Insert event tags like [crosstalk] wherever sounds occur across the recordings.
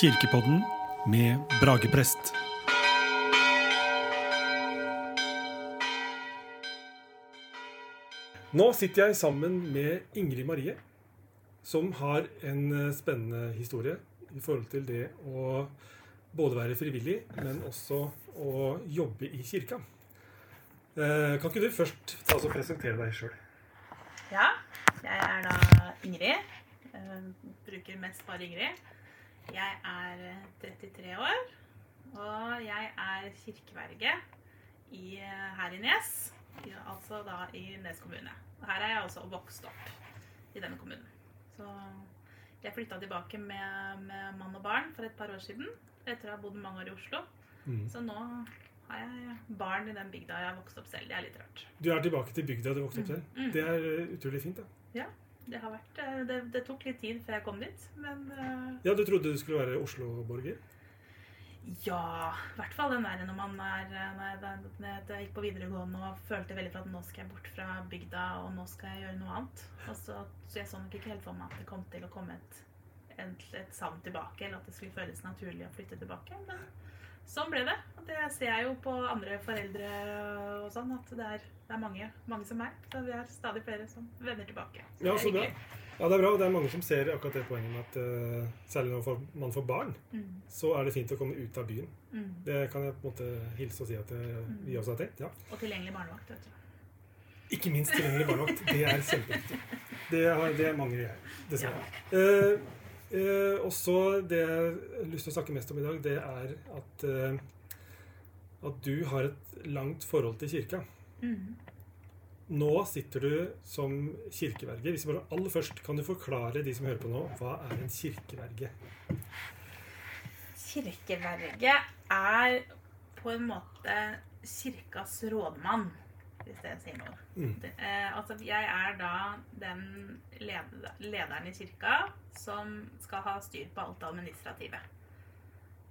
Kirkepodden med Brageprest. Nå sitter jeg sammen med Ingrid Marie, som har en eh, spennende historie i forhold til det å både være frivillig, men også å jobbe i kirka. Eh, Kan ikke du først ta oss og presentere deg sjøl? Ja, jeg er da Ingrid. Jeg bruker mest bare Ingrid. Jeg er eh, 33 år, og jeg er kirkeverge i, eh, her i Nes. Altså da i Nes kommune. Og her er jeg også vokst opp i denne kommunen. Så jeg flytta tilbake med, med mann og barn for et par år siden. Etter å ha bodd mange år i Oslo. Mm. Så nå har jeg barn i den bygda jeg har vokst opp selv. Det er litt rart. Du er tilbake til bygda du vokste opp selv. Mm. Det er eh, utrolig fint. da. Det, har vært, eh, det, det tok litt tid før jeg kom dit, men eh, Ja, Du trodde du skulle være Oslo-borger? Ja, i hvert fall den der når man er når jeg, når jeg gikk på videregående og følte veldig for at nå skal jeg bort fra bygda, og nå skal jeg gjøre noe annet. Og så, så jeg så nok ikke helt for meg at det kom til å komme et, et, et savn tilbake, eller at det skulle føles naturlig å flytte tilbake. Men sånn ble det. Og det ser jeg jo på andre foreldre og sånn, at det er, det er mange, mange som meg. Så vi er stadig flere som vender tilbake. Så Ja, så bra. Ja, det er bra. og Det er mange som ser akkurat det poenget med at uh, særlig når man får barn, Mm, så er det fint å komme ut av byen. mm. Det kan jeg på en måte hilse og si at uh, vi også har tenkt. ja. Og tilgjengelig barnevakt, vet du. Ikke minst tilgjengelig barnevakt. Det er kjempeviktig. [laughs] Det, har, det mangler jeg, dessverre. Eh, eh, også det jeg har lyst til å snakke mest om i dag, det er at, eh, at du har et langt forhold til kirka. Mm. Nå sitter du som kirkeverge. Hvis vi bare aller først Kan du forklare de som hører på nå, hva er en kirkeverge? Kirkeverge er på en måte kirkas rådmann, hvis det sier noe. Mm. Eh, altså, jeg er da den lederen i kirka som skal ha styr på alt det administrative.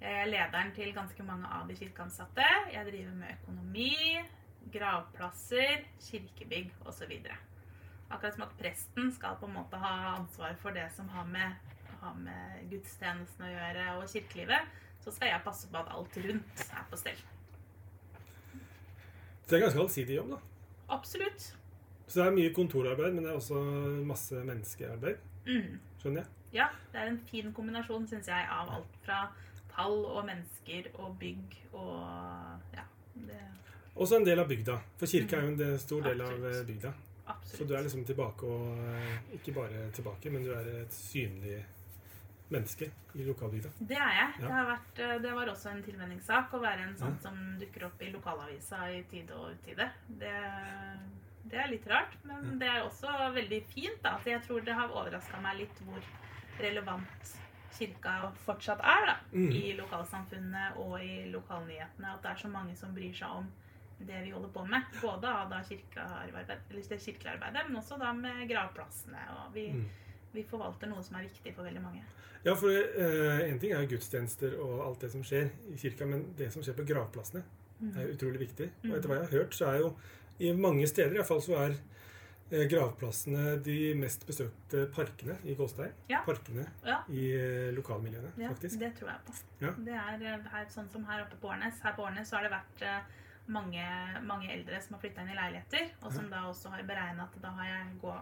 Jeg er lederen til ganske mange av de kirkeansatte. Jeg driver med økonomi, gravplasser, kirkebygg osv. Akkurat som at presten skal på en måte ha ansvar for det som har med, har med gudstjenesten å gjøre og kirkelivet, så skal jeg passe på at alt rundt er på stell. Det er ganske allsidig jobb, da. Absolutt. Så det er mye kontorarbeid, men det er også masse menneskearbeid. Mm. Skjønner jeg. Ja, det er en fin kombinasjon, syns jeg, av alt fra tall og mennesker og bygg og ja. Det, Også en del av bygda. For kirka er jo en stor del av Absolutt. eh, bygda. absolutt. Så du er liksom tilbake og eh, Ikke bare tilbake, men du er et synlig menneske i lokalbygda. Det er jeg. Ja. Det, har vært, eh, det var også en tilvenningssak å være en sånn Ja. som dukker opp i lokalavisa i tide og utide. Det, det er litt rart, men det er også veldig fint. Da. Jeg tror det har overraska meg litt hvor relevant kirka fortsatt er da, Mm. i lokalsamfunnet og i lokalnyhetene. At det er så mange som bryr seg om det vi holder på med. Både av da kirkearbeidet, eller det kirkelige men også da med gravplassene. Og vi, Mm. Vi forvalter noe som er viktig for veldig mange. Ja, for én ting er jo gudstjenester og alt det som skjer i kirka, men det som skjer på gravplassene, Mm. er utrolig viktig. Og Mm. etter hva jeg har hørt, så er jo i mange steder i hvert fall så er eh, gravplassene de mest besøkte parkene i Gåstein. Ja. Parkene Ja. i eh, lokalmiljøene, Ja, faktisk. det tror jeg på. Ja. Det er her, sånn som her oppe på Årnes. Her på Årnes så har det vært mange, mange eldre som har flytta inn i leiligheter, og som da også har beregna at da har jeg gå,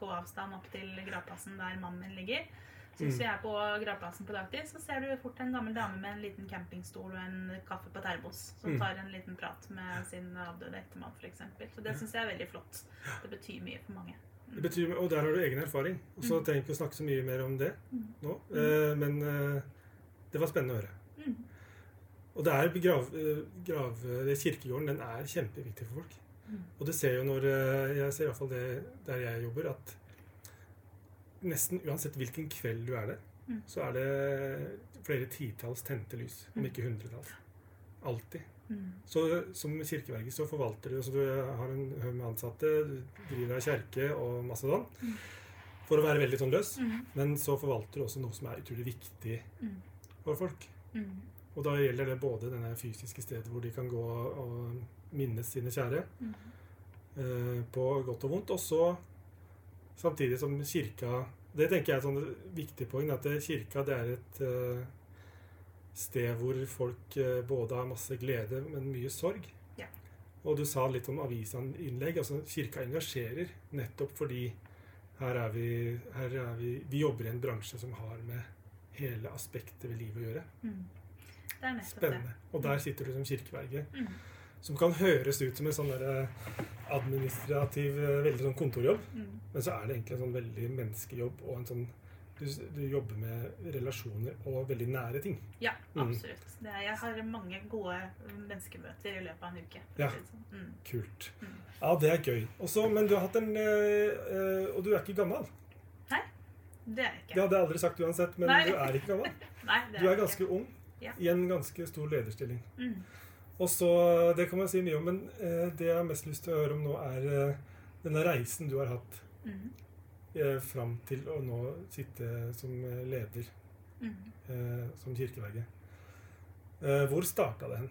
gåavstand opp til gravplassen der mannen min ligger. Så hvis Mm. vi er på gravplassen på dagtid, så ser du fort en gammel dame med en liten campingstol og en kaffe på termos som Mm. tar en liten prat med sin avdøde ektemann, f.eks. Så det syns jeg er veldig flott. Det betyr mye for mange. Det betyr, og der har du egen erfaring. Og så Mm. trenger vi ikke å snakke så mye mer om det Mm. nå. Eh, men eh, det var spennende å høre. Og det er grav, eh, grav, det kirkegården den er kjempeviktig for folk. Mm. Og det ser jo når eh, Jeg ser i hvert fall det der jeg jobber, at nesten uansett hvilken kveld du er der, Mm. så er det flere titalls tente lys, om Mm. ikke hundretalls. Alltid. Så som kirkeverge så forvalter du altså Du har en haug med ansatte, du driver ei kjerke og masse sånn. For å være veldig sånn løs. Men så forvalter du også noe som er utrolig viktig for folk. Mm. Og da gjelder det både denne fysiske stedet hvor de kan gå og minnes sine kjære, Mm. eh, på godt og vondt. Og så samtidig som kirka Det tenker jeg er et sånn viktig poeng, at kirka det er et eh, sted hvor folk eh, både har masse glede, men mye sorg. Ja. Og du sa litt om avisinnlegg. altså Kirka engasjerer nettopp fordi her er vi, her er vi Vi jobber i en bransje som har med hele aspektet ved livet å gjøre. Mm. Er Spennende. Og der sitter du som kirkeverge. Mm. Som kan høres ut som en sånn administrativ, eh, veldig sånn kontorjobb. Mm. Men så er det egentlig en sånn veldig menneskejobb og en sånn du, du jobber med relasjoner og veldig nære ting. Ja, Mm. absolutt. Det er, jeg har mange gode menneskemøter i løpet av en uke. Ja. sånn. Mm. Kult. Mm. Ja, det er gøy. Også, men du har hatt en øh, Og du er ikke gammel. Nei, Det er jeg ikke. Det hadde jeg aldri sagt uansett, men Nei. du er ikke gammel. [laughs] Nei, det Du er ganske ikke. ung Ja. i en ganske stor lederstilling. Mm. Og så, Det kan man si mye om, men eh, det jeg har mest lyst til å høre om nå, er eh, denne reisen du har hatt Mm. eh, fram til å nå sitte som øh, leder Mm. øh, som kirkeverge. Eh, hvor starta det hen?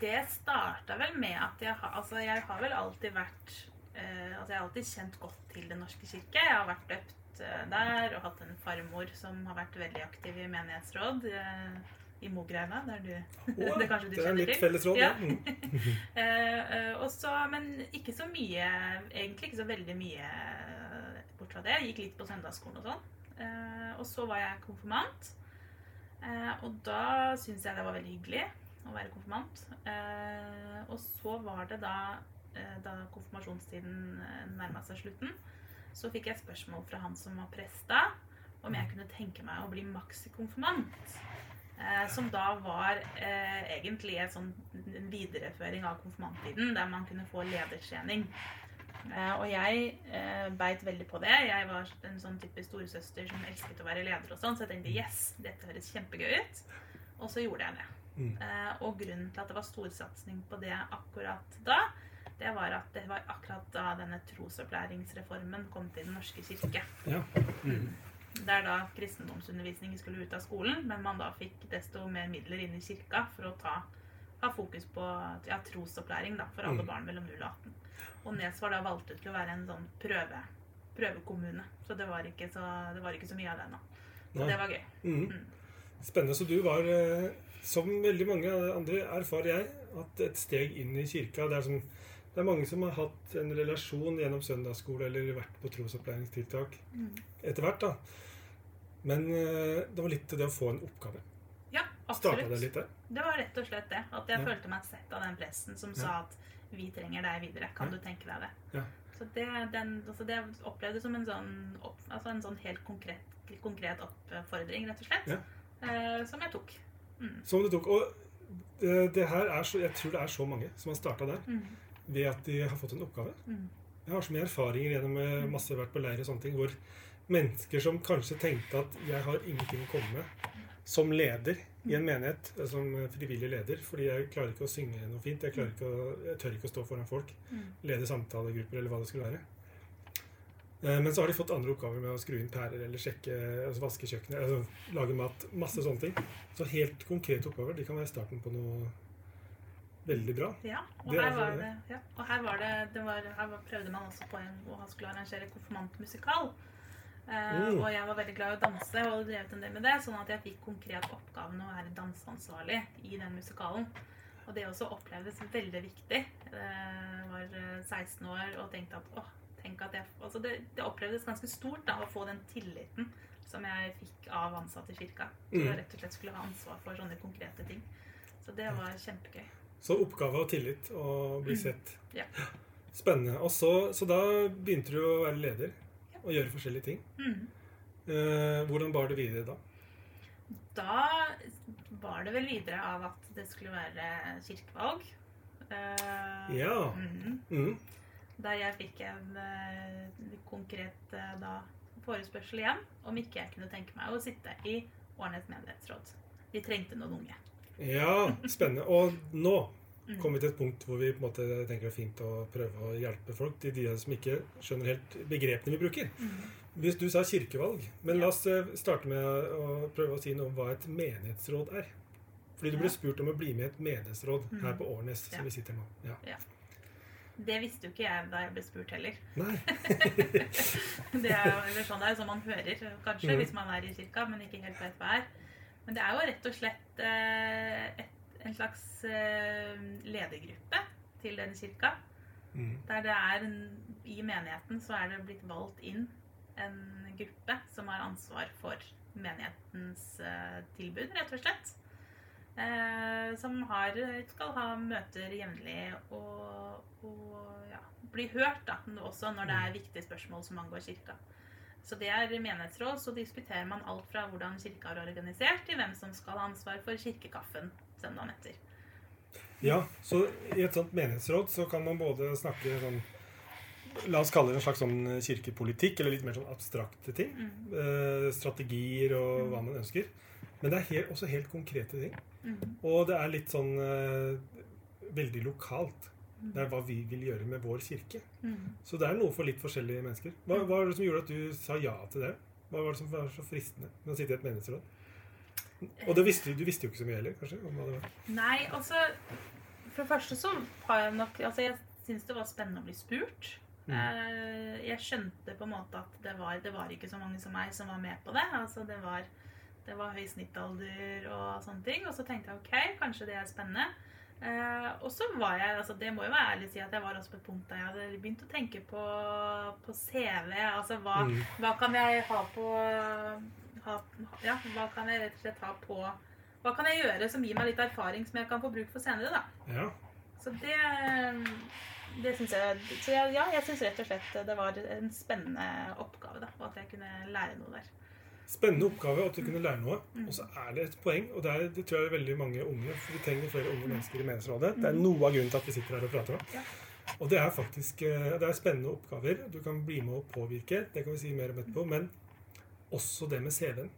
Det starta vel med at jeg har Altså, jeg har vel alltid vært eh, Altså, jeg har alltid kjent godt til Den norske kirke. Jeg har vært døpt eh, der og hatt en farmor som har vært veldig aktiv i menighetsråd eh, i Mogreina, der du [laughs] Det kanskje du det er kjenner litt til? felles råd, Ja. uh, [laughs] Mm. Eh, eh, og så, men ikke så mye Egentlig ikke så veldig mye eh, bort fra det. Jeg gikk litt på søndagsskolen og sånn. Uh, og så var jeg konfirmant. Uh, og da syns jeg det var veldig hyggelig å være konfirmant. Eh, og så var det da eh, da konfirmasjonstiden eh, nærma seg slutten, så fikk jeg spørsmål fra han som var prest da, om jeg kunne tenke meg å bli maksikonfirmant. Eh, som da var eh, egentlig en sånn en videreføring av konfirmanttiden, der man kunne få ledertrening. Eh, og jeg eh, beit veldig på det. Jeg var en sånn type storesøster som elsket å være leder og sånn, så jeg tenkte yes, dette høres kjempegøy ut. Og så gjorde jeg det. Mm. Eh, og grunnen til at det var storsatsing på det akkurat da, det var at det var akkurat da denne trosopplæringsreformen kom til Den norske kirke. Ja. Mm. Der da kristendomsundervisning skulle ut av skolen, men man da fikk desto mer midler inn i kirka for å ta, ha fokus på ja, trosopplæring da, for alle Mm. barn mellom 0 og 18. Og Nes var da valgt ut til å være en sånn prøve, prøvekommune. Så det var ikke så, det var ikke så mye av det nå. Så Nei. det var gøy. Mm. Mm. Spennende. Så du var, eh, som veldig mange andre, erfarer jeg, at et steg inn i kirka Det er, som, det er mange som har hatt en relasjon gjennom søndagsskole eller vært på trosopplæringstiltak Mm. etter hvert. da. Men eh, det var litt det å få en oppgave. Ja, absolutt. det litt? Det var rett og slett det. At jeg Ja. følte meg sett av den presten som Ja. sa at vi trenger deg videre. Kan Ja. du tenke deg det? Ja. Så det, den, altså det opplevdes som en sånn, opp, altså en sånn helt konkret, konkret oppfordring, rett og slett. Ja. Eh, som jeg tok. Mm. Som du tok. Og eh, det her er så, jeg tror det er så mange som har starta der Mm. Ved at de har fått en oppgave. Mm. Jeg har så mye erfaringer gjennom eh, Mm. masse vært på leir og sånne ting, hvor mennesker som kanskje tenkte at jeg har ingenting å komme med som leder i en menighet, eh, som eh, frivillig leder, fordi jeg klarer ikke å synge noe fint, jeg, ikke å, jeg tør ikke å stå foran folk, Mm. lede samtalegrupper eller hva det skulle være. Men så har de fått andre oppgaver med å skru inn pærer eller sjekke, altså vaske kjøkkenet, altså lage mat, masse sånne ting. Så helt konkrete oppgaver, de kan være starten på noe veldig bra. Ja, og er her var det. ja, og her, var det, det var, her prøvde man også på en, å han skulle arrangere konfirmantmusikal. Eh, Mm. Og jeg var veldig glad i å danse og drevet en del med det, sånn at jeg fikk konkret oppgaven å være danseansvarlig i den musikalen. Og det også opplevdes veldig viktig. Jeg var eh, 16 år og tenkte at åh, tenk at jeg altså det, det opplevdes ganske stort da, å få den tilliten som jeg fikk av ansatte i kirka. Som Mm. jeg rett og slett skulle ha ansvar for sånne konkrete ting. Så det var kjempegøy. Så oppgave og tillit og bli Mm. Ja. Spennende. Og så, så da begynte du å være leder og gjøre forskjellige ting. Mm. Eh, hvordan bar det videre da? Da var det vel videre av at det skulle være kirkevalg. Eh, Ja. Mm Mm. Der jeg fikk en eh, konkret eh, da, forespørsel igjen om ikke jeg kunne tenke meg å sitte i Årnes menighetsråd. De trengte noen unge. Ja, spennende. Og nå Mm. kommer vi til et punkt hvor vi på en måte tenker det er fint å prøve å hjelpe folk, de, de som ikke skjønner helt begrepene vi bruker. Mhm. Hvis du sa kirkevalg, men la oss eh, starte med å prøve å si noe om hva et menighetsråd er. Fordi du ble spurt om å bli med i et menighetsråd Mm. her på Årnes, som vi sitter nå. Ja. Det visste jo ikke jeg da jeg ble spurt heller. Nei. [laughs] Det er jo sånn det er sånn man hører, kanskje, mm. hvis man er i kirka, men ikke helt vet hva er. Men det er jo rett og slett eh, et, en slags eh, ledergruppe til den kirka. Mm. Der det er I menigheten så er det blitt valgt inn en gruppe som har ansvar for menighetens eh, tilbud, rett og slett. Eh, som har, skal ha møter jevnlig og, og ja, bli hørt, da, også når det er viktige spørsmål som angår kirka. Så det er menighetsråd, så diskuterer man alt fra hvordan kirka er organisert, til hvem som skal ha ansvar for kirkekaffen søndagen etter. Ja, så i et sånt menighetsråd så kan man både snakke sånn La oss kalle det en slags sånn kirkepolitikk, eller litt mer sånn abstrakte ting. Mm. Eh, strategier og hva man ønsker. Men det er helt, også helt konkrete ting. Mm. Og det er litt sånn eh, veldig lokalt. Det er hva vi vil gjøre med vår kirke. Mm. Så det er noe for litt forskjellige mennesker. Hva, hva var det som gjorde at du sa ja til det? Hva var det som var så fristende med å sitte i et menighetsråd? Og det visste, du visste jo ikke så mye heller, kanskje? om hva det var. Nei, altså For det første så har jeg nok Altså, jeg syns det var spennende å bli spurt. Mm. Eh, Jeg skjønte på en måte at det var, det var ikke så mange som meg som var med på det. Altså det var, det var høy snittalder og sånne ting. Og så tenkte jeg ok, kanskje det er spennende. Eh, og så var jeg, altså det må jo være ærlig å si at jeg var også på et punkt der jeg hadde begynt å tenke på, på CV. Altså hva, Mm. hva kan jeg ha på ha, Ja, hva kan jeg rett og slett ha på Hva kan jeg gjøre som gir meg litt erfaring som jeg kan få bruk for senere, da. Ja. Så det, det syns jeg Så jeg, ja, jeg syns rett og slett det var en spennende oppgave, da. Og at jeg kunne lære noe der. Spennende oppgave, at du kunne lære noe. Mm. Og så er det et poeng, og det, er, det tror jeg er veldig mange unge for Vi trenger flere unge mennesker i menighetsrådet. Det er noe av grunnen til at vi sitter her og prater om. Mm. Og det er faktisk eh, det er spennende oppgaver. Du kan bli med å påvirke, det kan vi si mer om etterpå. Men også det med CV-en.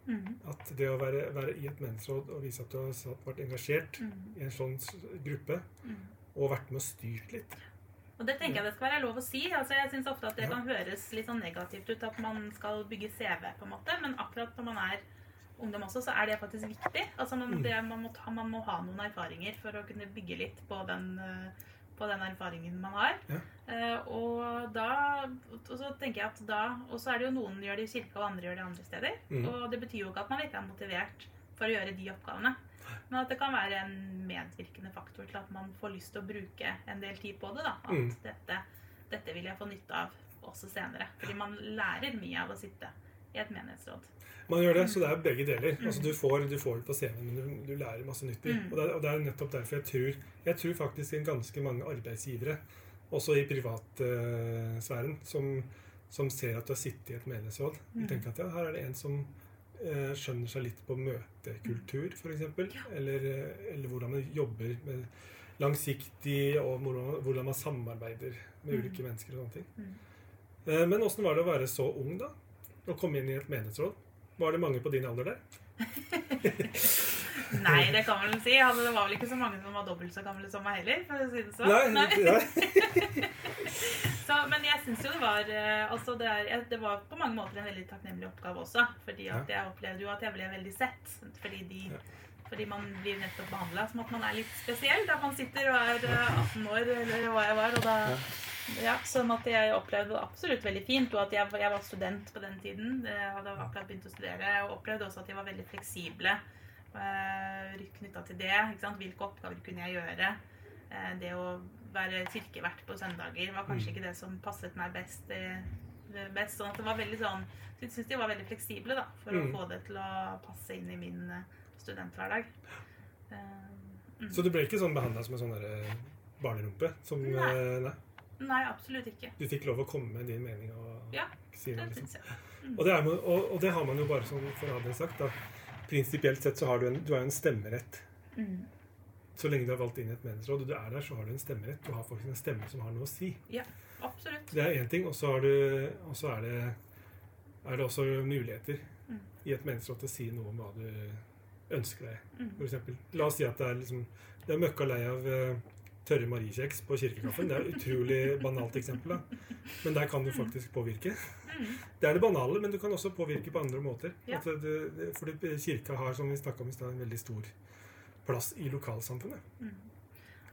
At det å være, være i et menighetsråd og vise at du har vært engasjert i en sånn gruppe, og vært med og styrt litt. Og det tenker jeg det skal være lov å si. Altså, jeg syns ofte at det kan høres litt sånn negativt ut at man skal bygge CV, på en måte. Men akkurat når man er ungdom også, så er det faktisk viktig. Altså, man, Mm. det, man, må ta, man må ha noen erfaringer for å kunne bygge litt på den, eh, på den erfaringen man har. Ja. Eh, og da og så tenker jeg at da Og så er det jo noen gjør det i kirka, og andre gjør det andre steder. Mm. Og det betyr jo ikke at man ikke er motivert for å gjøre de oppgavene. Men at det kan være en medvirkende faktor til at man får lyst til å bruke en del tid på det. da. At Mm. dette, dette vil jeg få nytte av også senere. Fordi man lærer mye av å sitte i et menighetsråd. Man gjør det, så det er begge deler. Mm. Altså, du, får, du får det på CV, men du, du lærer masse nyttig. Mm. Og, det er, og det er nettopp derfor jeg tror Jeg tror faktisk en ganske mange arbeidsgivere, også i privatsfæren, som, som ser at du har sittet i et menighetsråd, Mm. tenker at ja, her er det en som skjønner seg litt på møtekultur, f.eks. Ja. Eller, eh, eller hvordan man jobber med langsiktig, og hvordan, hvordan man samarbeider med Mm. ulike mennesker og sånne ting. Mm. Eh, Men åssen var det å være så ung, da? Å komme inn i et menighetsråd? Var det mange på din alder der? [laughs] Nei, det kan man vel si. Altså, det var vel ikke så mange som var dobbelt så gamle som meg heller. for å si det sånn. Nei, Nei. [laughs] Så, men jeg syns jo det var eh, altså det, er, det var på mange måter en veldig takknemlig oppgave også. Fordi at jeg opplevde jo at jeg ble veldig sett. Fordi, de, fordi man blir nettopp behandla som at man er litt spesiell. Da man sitter og er eh, 18 år, eller hva jeg var. Og da, ja, sånn at jeg opplevde det absolutt veldig fint. Og at jeg, jeg var student på den tiden. Jeg hadde akkurat begynt å studere. Og opplevde også at de var veldig fleksible eh, knytta til det. Hvilke oppgaver kunne jeg gjøre? Eh, Det å være kirkevert på søndager var kanskje Mm. ikke det som passet meg best. eh, best sånn at det var veldig sånn Jeg syns de var veldig fleksible da, for Mm. å få det til å passe inn i min eh, studenthverdag. Eh, mm. Så du ble ikke sånn behandla som en sånn derre barnerumpe? Som, Nei. nei. Nei, absolutt ikke. Du fikk lov å komme med din mening og Ja, si noe, Det liksom. jeg. Og det, er, og, og det har man jo bare for å ha det sagt, da. Prinsipielt sett så har du en, du har en stemmerett. Mm. Så lenge du er valgt inn i et menighetsråd og du er der, så har du en stemmerett. Du har faktisk en stemme som har noe å si. Absolutt. Det er én ting, og så du- er det, er det også muligheter Mm. i et menighetsråd til å si noe om hva du ønsker deg. Mm. For eksempel. La oss si at det er, liksom, det er møkka lei av eh, tørre mariekjeks på kirkekaffen. Det er et utrolig banalt eksempel. da. Men der kan du faktisk påvirke. Mm. Det er det banale, men du kan også påvirke på andre måter. Ja. Det, fordi kirka har, som vi snakket om i stad, en veldig stor plass i lokalsamfunnet. Mm.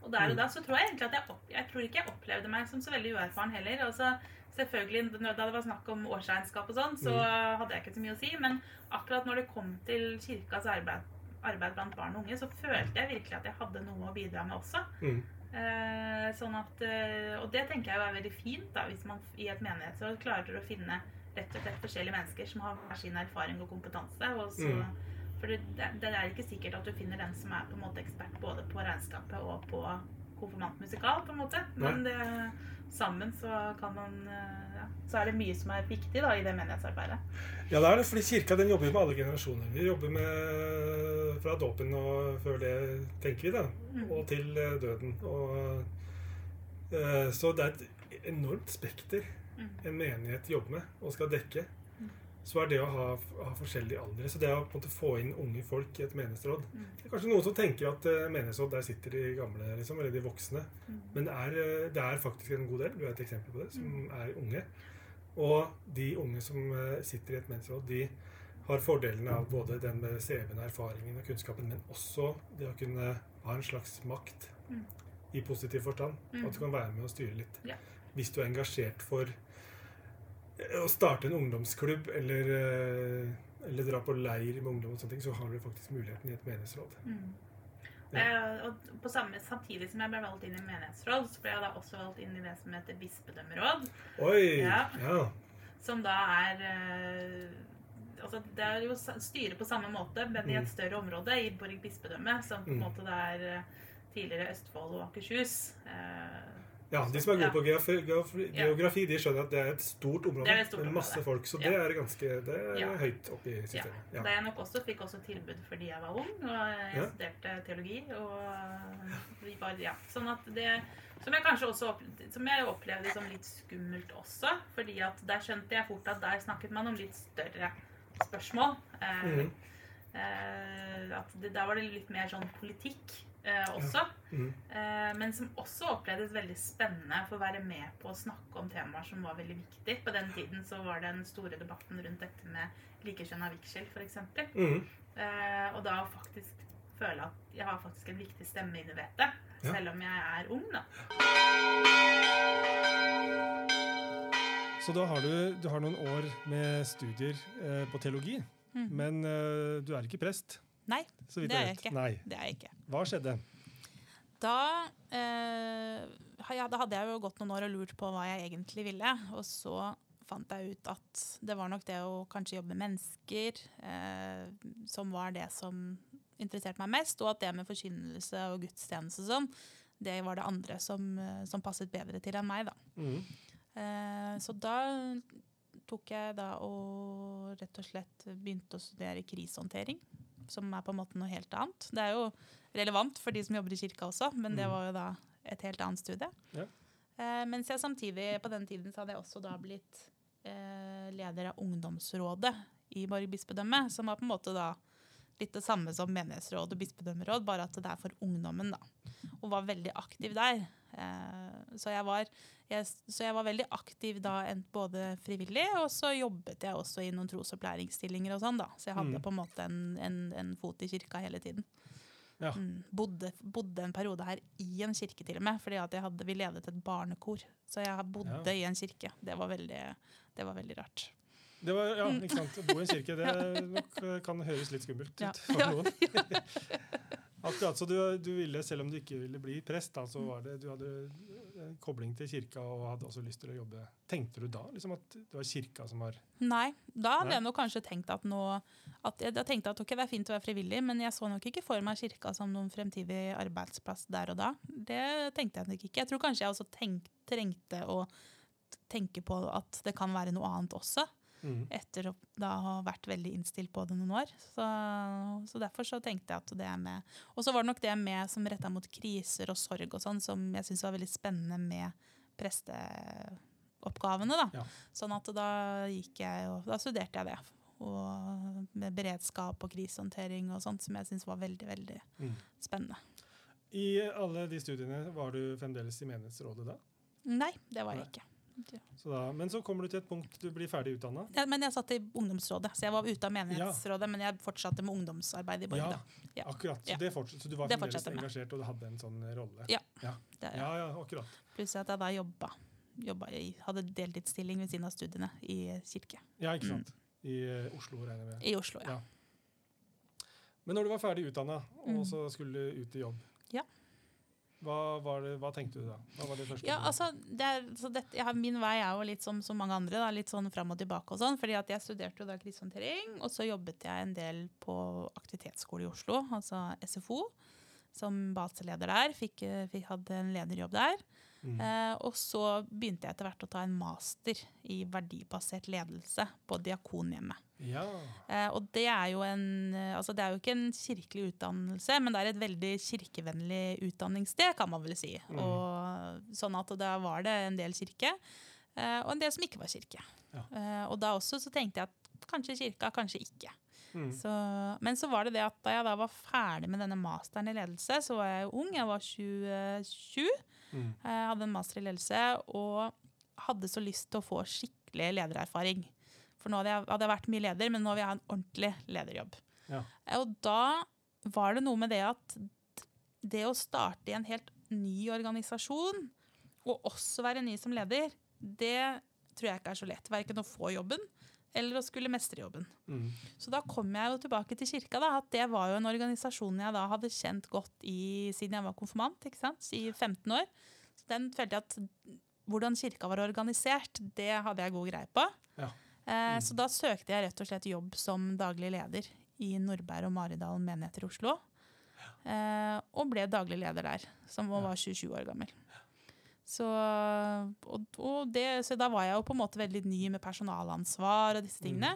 Og der og da så tror jeg egentlig at jeg, opp, jeg tror ikke jeg opplevde meg som så veldig uerfaren heller. Altså, selvfølgelig, Da det var snakk om årsregnskap og sånn, så Mm. hadde jeg ikke så mye å si. Men akkurat når det kom til kirkas arbeid arbeid blant barn og unge, så følte jeg virkelig at jeg hadde noe å bidra med også. Mm. Eh, sånn at, eh, og det tenker jeg jo er veldig fint da, hvis man i et menighetsråd klarer å finne rett og slett forskjellige mennesker som har hver sin erfaring og kompetanse. Og så, Mm. For det, det er ikke sikkert at du finner den som er på en måte ekspert både på regnskapet og på konfirmantmusikal, på en måte. Men det, sammen så kan man eh, ja, Så er det mye som er viktig da i det menighetsarbeidet. Ja, det er det, fordi kirka den jobber med alle generasjoner. Vi jobber med fra dåpen og før det, tenker vi, da, Mm. og til eh, døden. Og, eh, så det er et enormt spekter Mm. en menighet jobber med og skal dekke. Så er det å ha, ha forskjellige aldre. Så det å på en måte få inn unge folk i et menighetsråd Mm. Det er kanskje noen som tenker at uh, menighetsråd, der sitter de gamle, liksom, eller de voksne. Mm. Men det er, eh, det er faktisk en god del, du er et eksempel på det, som Mm. er unge. Og de unge som eh, sitter i et menighetsråd, de har fordelene av både den med CV-en, erfaringen og kunnskapen, men også det å kunne ha en slags makt i positiv forstand. At du kan være med og styre litt. Ja. Hvis du er engasjert for å starte en ungdomsklubb eller, eh, eller dra på leir med ungdom, og sånne ting, så har du faktisk muligheten i et menighetsråd. Mm. Ja. Eh, og på samme, samtidig som jeg ble valgt inn i menighetsråd, så ble jeg da også valgt inn i det som heter bispedømmeråd. Oi! Ja. ja. Som da er eh, Altså, det er jo styre på samme måte, men i Mm. et større område, i Borg bispedømme, som på en Mm. måte det er tidligere Østfold og Akershus. Eh, Ja, De som er gode på geografi, geografi, de skjønner at det er et stort område et stort med masse område. folk. Så det er ganske det er høyt oppe i systemet. Ja. Da jeg nok også fikk også tilbud fordi jeg var ung, og jeg studerte teologi. og vi var, ja, sånn at det som jeg kanskje også som jeg opplevde som litt skummelt også. fordi at der skjønte jeg fort at der snakket man om litt større spørsmål. Eh, mm. eh, at det, Der var det litt mer sånn politikk eh, også. Mm. Eh, men som også opplevdes veldig spennende for å være med på å snakke om temaer som var veldig viktig. På den tiden så var den store debatten rundt dette med likekjønna vigsel, f.eks. Mm. Eh, og da faktisk føle at jeg har faktisk en viktig stemme inni det, Ja. Selv om jeg er ung, da. Så da har du, du har noen år med studier eh, på teologi, mm. men eh, du er ikke prest? Nei, det er jeg jeg ikke. Nei. Det er jeg ikke. Hva skjedde? Da, eh, ja, da hadde jeg jo gått noen år og lurt på hva jeg egentlig ville. Og så fant jeg ut at det var nok det å kanskje jobbe med mennesker eh, som var det som interesserte meg mest. Og at det med forkynnelse og gudstjeneste og sånn, det var det andre som, eh, som passet bedre til enn meg, da. Mm. Eh, så da tok jeg da og rett og slett begynte å studere krisehåndtering, som er på en måte noe helt annet. Det er jo relevant for de som jobber i kirka også, men det Mm. var jo da et helt annet studie. Ja. Eh, mens jeg samtidig, på den tiden, så hadde jeg også da blitt eh, leder av ungdomsrådet i Borg bispedømme, som var på en måte da litt det samme som menighetsråd og bispedømmeråd, bare at det er for ungdommen, da. Og var veldig aktiv der. Eh, så, jeg var, jeg, så jeg var veldig aktiv da, både frivillig, og så jobbet jeg også i noen trosopplæringsstillinger og sånn, da. Så jeg hadde Mm. på en måte en, en, en fot i kirka hele tiden. Ja. Mm. Bodde, bodde en periode her i en kirke til og med, fordi hadde, vi ledet et barnekor. Så jeg bodde Ja. i en kirke. Det var veldig, det var veldig rart. Det var, ja, ikke sant. Å bo i en kirke det [laughs] nok, eh, kan høres litt skummelt ut for noen. [laughs] [laughs] Akkurat så du, du ville, selv om du ikke ville bli prest, da, så var det, du hadde en kobling til kirka og hadde også lyst til å jobbe. Tenkte du da liksom at det var kirka som var Nei, da hadde Nei. jeg nok kanskje tenkt at nå at jeg, jeg tenkte at ok, det er fint å være frivillig, men jeg så nok ikke for meg kirka som noen fremtidig arbeidsplass der og da. Det tenkte jeg nok ikke. Jeg tror kanskje jeg også tenk, trengte å tenke på at det kan være noe annet også, Mhm. etter å da ha vært veldig innstilt på det noen år. Så, så derfor så tenkte jeg at det er med Og så var det nok det med som retta mot kriser og sorg og sånn, som jeg syntes var veldig spennende med presteoppgavene, da. Ja. Sånn at da gikk jeg og da studerte jeg det. Og med beredskap og krisehåndtering og sånt, som jeg syntes var veldig, veldig mm. spennende. I alle de studiene var du fremdeles i menighetsrådet da? Nei, det var jeg ikke. Så da men så kommer du til et punkt du blir ferdig utdanna. Ja, men jeg satt i ungdomsrådet, så jeg var ute av menighetsrådet, men jeg fortsatte med ungdomsarbeid i Borg. Ja, da. Ja. akkurat. Så, Ja. det fortsatt, så du var fremdeles engasjert, og du hadde en sånn rolle? Ja. Ja, ja, ja akkurat. Pluss at jeg da jobba, jobba jeg hadde deltidsstilling ved siden av studiene i kirke Ja, ikke Mm. sant. I eh, Oslo, regner jeg med. i Oslo. ja. Ja. Men når du var ferdig utdanna, og Mm. så skulle du ut i jobb, Ja. Hva, var det, hva tenkte du da? Det Ja, altså, det er, så dette, ja, Min vei er jo litt som som mange andre, da, litt sånn fram og tilbake. og sånn, fordi at Jeg studerte jo da krisehåndtering, og så jobbet jeg en del på aktivitetsskole i Oslo, altså SFO, som baseleder der. Fikk, eh, fikk, hadde en lederjobb der. Mm. Eh, og så begynte jeg etter hvert å ta en master i verdibasert ledelse på Diakonhjemmet. Ja. Eh, og det er jo en Altså det er jo ikke en kirkelig utdannelse, men det er et veldig kirkevennlig utdanningssted, kan man vel si. Mm. Og sånn at da var det en del kirke, eh, og en del som ikke var kirke. Ja. Eh, og da også så tenkte jeg at kanskje kirka, kanskje ikke. Mm. Så, men så var det det at da jeg da var ferdig med denne masteren i ledelse, så var jeg jo ung, jeg var 27. Mm. Jeg hadde en master i ledelse og hadde så lyst til å få skikkelig ledererfaring. For nå hadde jeg, hadde jeg vært mye leder, men nå vil jeg ha en ordentlig lederjobb. Ja. Og da var det noe med det at det å starte i en helt ny organisasjon, og også være ny som leder, det tror jeg ikke er så lett. Verken å få jobben eller å skulle mestre jobben. Mm. Så da kom jeg jo tilbake til kirka. da, at Det var jo en organisasjon jeg da hadde kjent godt i, siden jeg var konfirmant, ikke sant? i 15 år. Så den følte jeg at hvordan kirka var organisert, det hadde jeg god greie på. Ja. Eh, Mm. Så da søkte jeg rett og slett jobb som daglig leder i Nordberg og Maridalen menigheter i Oslo. Eh, og ble daglig leder der, som var 27 år gammel. Så, og, og det, så da var jeg jo på en måte veldig ny med personalansvar og disse tingene.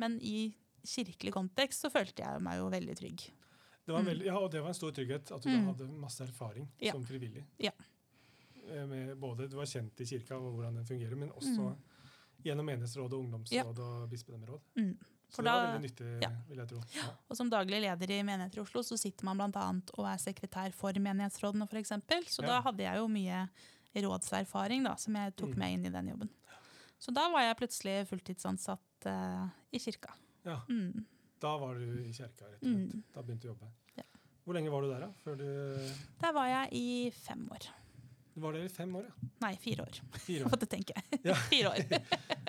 Men i kirkelig kontekst så følte jeg meg jo veldig trygg. Det var Mm. veldig, ja, og det var en stor trygghet at du Mm. da hadde masse erfaring Ja. som frivillig. Ja. Eh, Med både Du var kjent i kirka og hvordan den fungerer, men også Mm. gjennom menighetsråd, og ungdomsråd og bispedømmeråd. Mm. Så For det var veldig nyttig, ja. vil jeg tro. Ja. Og som daglig leder i menigheter i Oslo så sitter man bl.a. og er sekretær for menighetsrådene f.eks. Så Ja. da hadde jeg jo mye rådserfaring da, som jeg tok Mm. med inn i den jobben. Så da var jeg plutselig fulltidsansatt uh, i kirka. ja. Mm. Da var du i kirka, rett og slett. Mm. Da begynte du å jobbe. Ja. Hvor lenge var du der, da? Før du, Der var jeg i fem år. du var der i fem år, ja. Nei, fire år. Fire [laughs] år. Måtte tenke. [laughs] Ja. [laughs] fire år.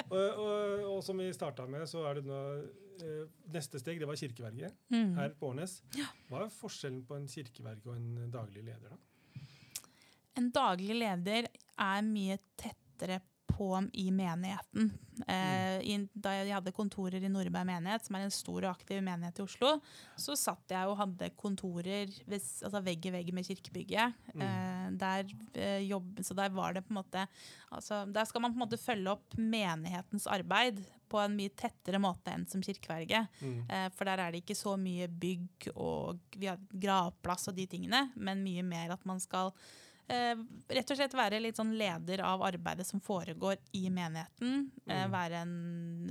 Og, og, og som vi starta med, så er det nå eh, Neste steg det var kirkeverget Mm. her på Årnes. Hva er forskjellen på en kirkeverge og en daglig leder, da? En daglig leder er mye tettere på i menigheten. Eh, i, da jeg hadde kontorer i Nordberg menighet, som er en stor og aktiv menighet i Oslo, så satt jeg og hadde kontorer ved, altså vegg i vegg med kirkebygget. Mm. Eh, der, eh, jobb, så der var det på en måte altså, Der skal man på en måte følge opp menighetens arbeid på en mye tettere måte enn som kirkeverge. Mm. Eh, For der er det ikke så mye bygg og vi har gravplass og de tingene, men mye mer at man skal rett og slett være litt sånn leder av arbeidet som foregår i menigheten. Eh, Mm. være en,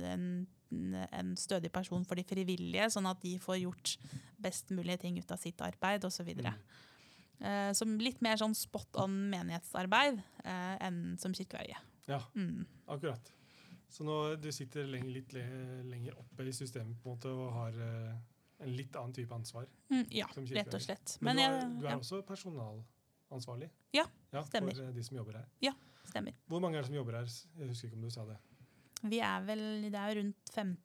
en, en stødig person for de frivillige, sånn at de får gjort best mulige ting ut av sitt arbeid osv. Mm. Eh, som litt mer sånn spot on menighetsarbeid eh, enn som kirkeverge. Ja, Mm. akkurat. Så nå du sitter lenge, litt le lenger oppe i systemet på en måte, og har eh, en litt annen type ansvar. Mm, ja, rett og slett. Men, Men, du, er, du er ja, også personalansvarlig? Ja, ja stemmer. For eh, de som jobber her. Ja, stemmer. Hvor mange er det som jobber her? Jeg husker ikke om du sa det. Vi er vel Det er rundt 15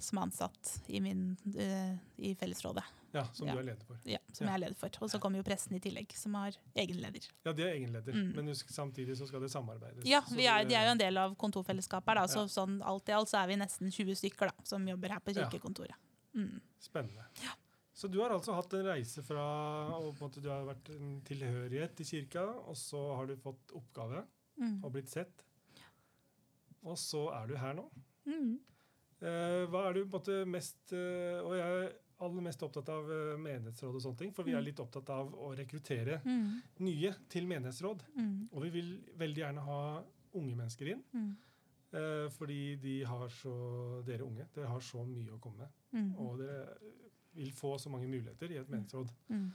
som er ansatt i, min, uh, i fellesrådet. Ja, Som Ja. du er leder for. Ja, som Ja. jeg er leder for. Og så kommer jo pressen i tillegg, som har egen leder. Ja, de er egen leder, Mm. men husk, samtidig så skal det samarbeides. Ja, vi er, de er jo en del av kontorfellesskapet her, da, så Ja. sånn alt i alt så er vi nesten 20 stykker da, som jobber her på Ja. kirkekontoret. Mm. Spennende. Så du har altså hatt en reise fra og på en måte Du har vært en tilhørighet til kirka, og så har du fått oppgave Mm. og blitt sett. Og så er du her nå. Mm. Eh, hva er du på en måte mest eh, Og jeg er aller mest opptatt av eh, menighetsråd og sånne ting, for vi er Mm. litt opptatt av å rekruttere Mm. nye til menighetsråd. Mm. Og vi vil veldig gjerne ha unge mennesker inn, Mm. eh, fordi de har så Dere unge, dere har så mye å komme med. Og dere vil få så mange muligheter i et menighetsråd. Mm.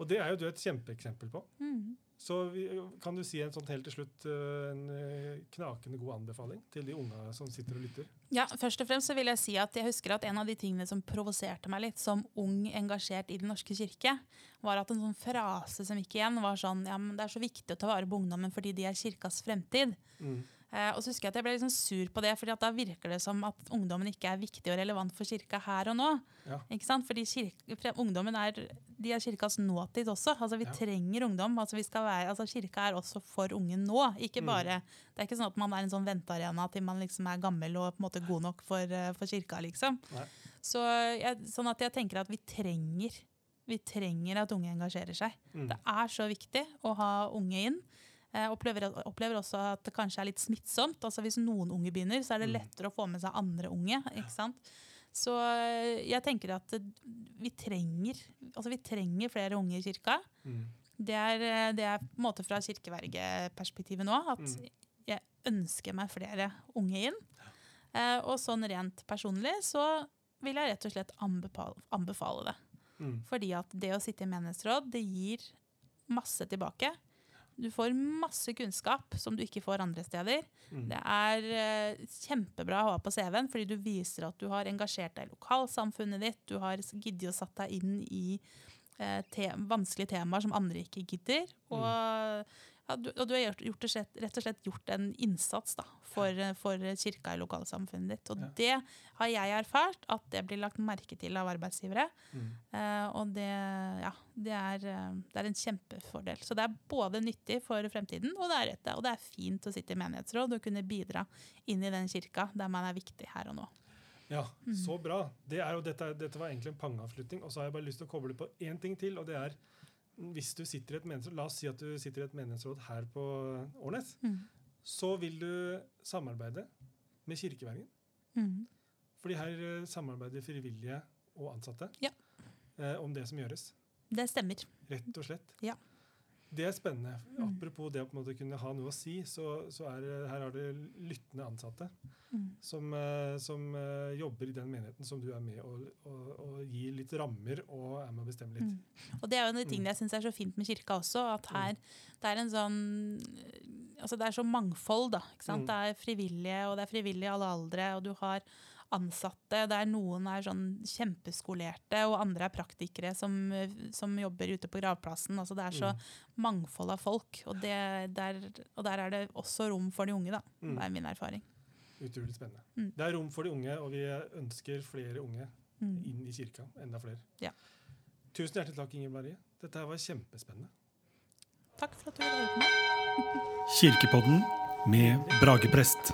Og det er jo du et kjempeeksempel på. Mm. Så vi, kan du si en sånn helt til slutt eh, en eh, knakende god anbefaling til de unge som sitter og lytter? Ja, først og fremst så vil jeg si at jeg husker at en av de tingene som provoserte meg litt som ung engasjert i Den norske kirke, var at en sånn frase som gikk igjen, var sånn ja, men det er så viktig å ta vare på ungdommen fordi de er kirkas fremtid. Mm. Eh, og så husker jeg at jeg ble liksom sur på det, fordi da virker det som at ungdommen ikke er viktig og relevant for kirka her og nå. Ja. Ikke sant? Fordi kirke, ungdommen er, de er kirkas nåtid også. Altså Vi Ja. trenger ungdom. Altså vi skal være, altså Kirka er også for unge nå. Ikke Mm. Det er ikke sånn at man er en sånn ventearena til man liksom er gammel og på en måte god nok for, eh, for kirka. liksom. Så jeg, sånn at jeg tenker at vi trenger vi trenger at unge engasjerer seg. Mm. Det er så viktig å ha unge inn. Jeg opplever, opplever også at det kanskje er litt smittsomt. Altså Hvis noen unge begynner, så er det Mm. lettere å få med seg andre unge. ikke sant? Så eh, jeg tenker at vi trenger, altså vi trenger flere unge i kirka. Mm. Det er, eh, det er på en måte fra kirkevergeperspektivet nå at Mm. jeg ønsker meg flere unge inn. Eh, og sånn rent personlig så vil jeg rett og slett anbefale, anbefale det. Mm. Fordi at det å sitte i menighetsråd, det gir masse tilbake. Du får masse kunnskap som du ikke får andre steder. Mm. Det er eh, kjempebra å ha på CV-en, fordi du viser at du har engasjert deg i lokalsamfunnet ditt. Du har giddet å satt deg inn i eh, te vanskelige temaer som andre ikke gidder. Og, ja, du, og du har gjort, gjort slett, rett og slett gjort en innsats da, for, for kirka i lokalsamfunnet ditt. Og Ja. det har jeg erfart, at det blir lagt merke til av arbeidsgivere. Mm. Uh, og det, ja, det, er, eh, det er en kjempefordel. Så det er både nyttig for fremtiden, og det er, rett, og det er fint å sitte i menighetsråd og kunne bidra inn i den kirka der man er viktig her og nå. Ja, Mm. så bra. Det er dette, dette var egentlig en pangeavslutning. Og så har jeg bare lyst til å koble på én ting til, og det er hvis du sitter i et menighetsråd, La oss si at du sitter i et menighetsråd her på Årnes. Mm. Så vil du samarbeide med kirkevergen. Mm. Fordi her eh, samarbeider frivillige og ansatte Ja. eh, om det som gjøres. Det stemmer. Rett og slett. Ja. Det er spennende. Mm. Apropos det å kunne ha noe å si, så, så er her har du lyttende ansatte Mm. som, eh, som eh, jobber i den menigheten som du er med og, og, og gir litt rammer og er med å bestemme litt. Mm. Og det er jo en av de Mm. tingene jeg syns er så fint med kirka også. At her det er en sånn Altså det er så mangfold, da. Ikke sant? Mm. Det er frivillige, og det er frivillige i alle aldre, og du har ansatte. Der noen er sånn kjempeskolerte, og andre er praktikere som, som jobber ute på gravplassen. Altså det er så Mm. mangfold av folk. Og, det, der, og der er det også rom for de unge, da. Mm. Det er min erfaring. Utrolig spennende. Mm. Det er rom for de unge, og vi ønsker flere unge Mm. inn i kirka. Enda flere. Ja. Tusen hjertelig takk, Inger Marie. Dette her var kjempespennende. Takk for at du var med. Kirkepodden med Brage prest.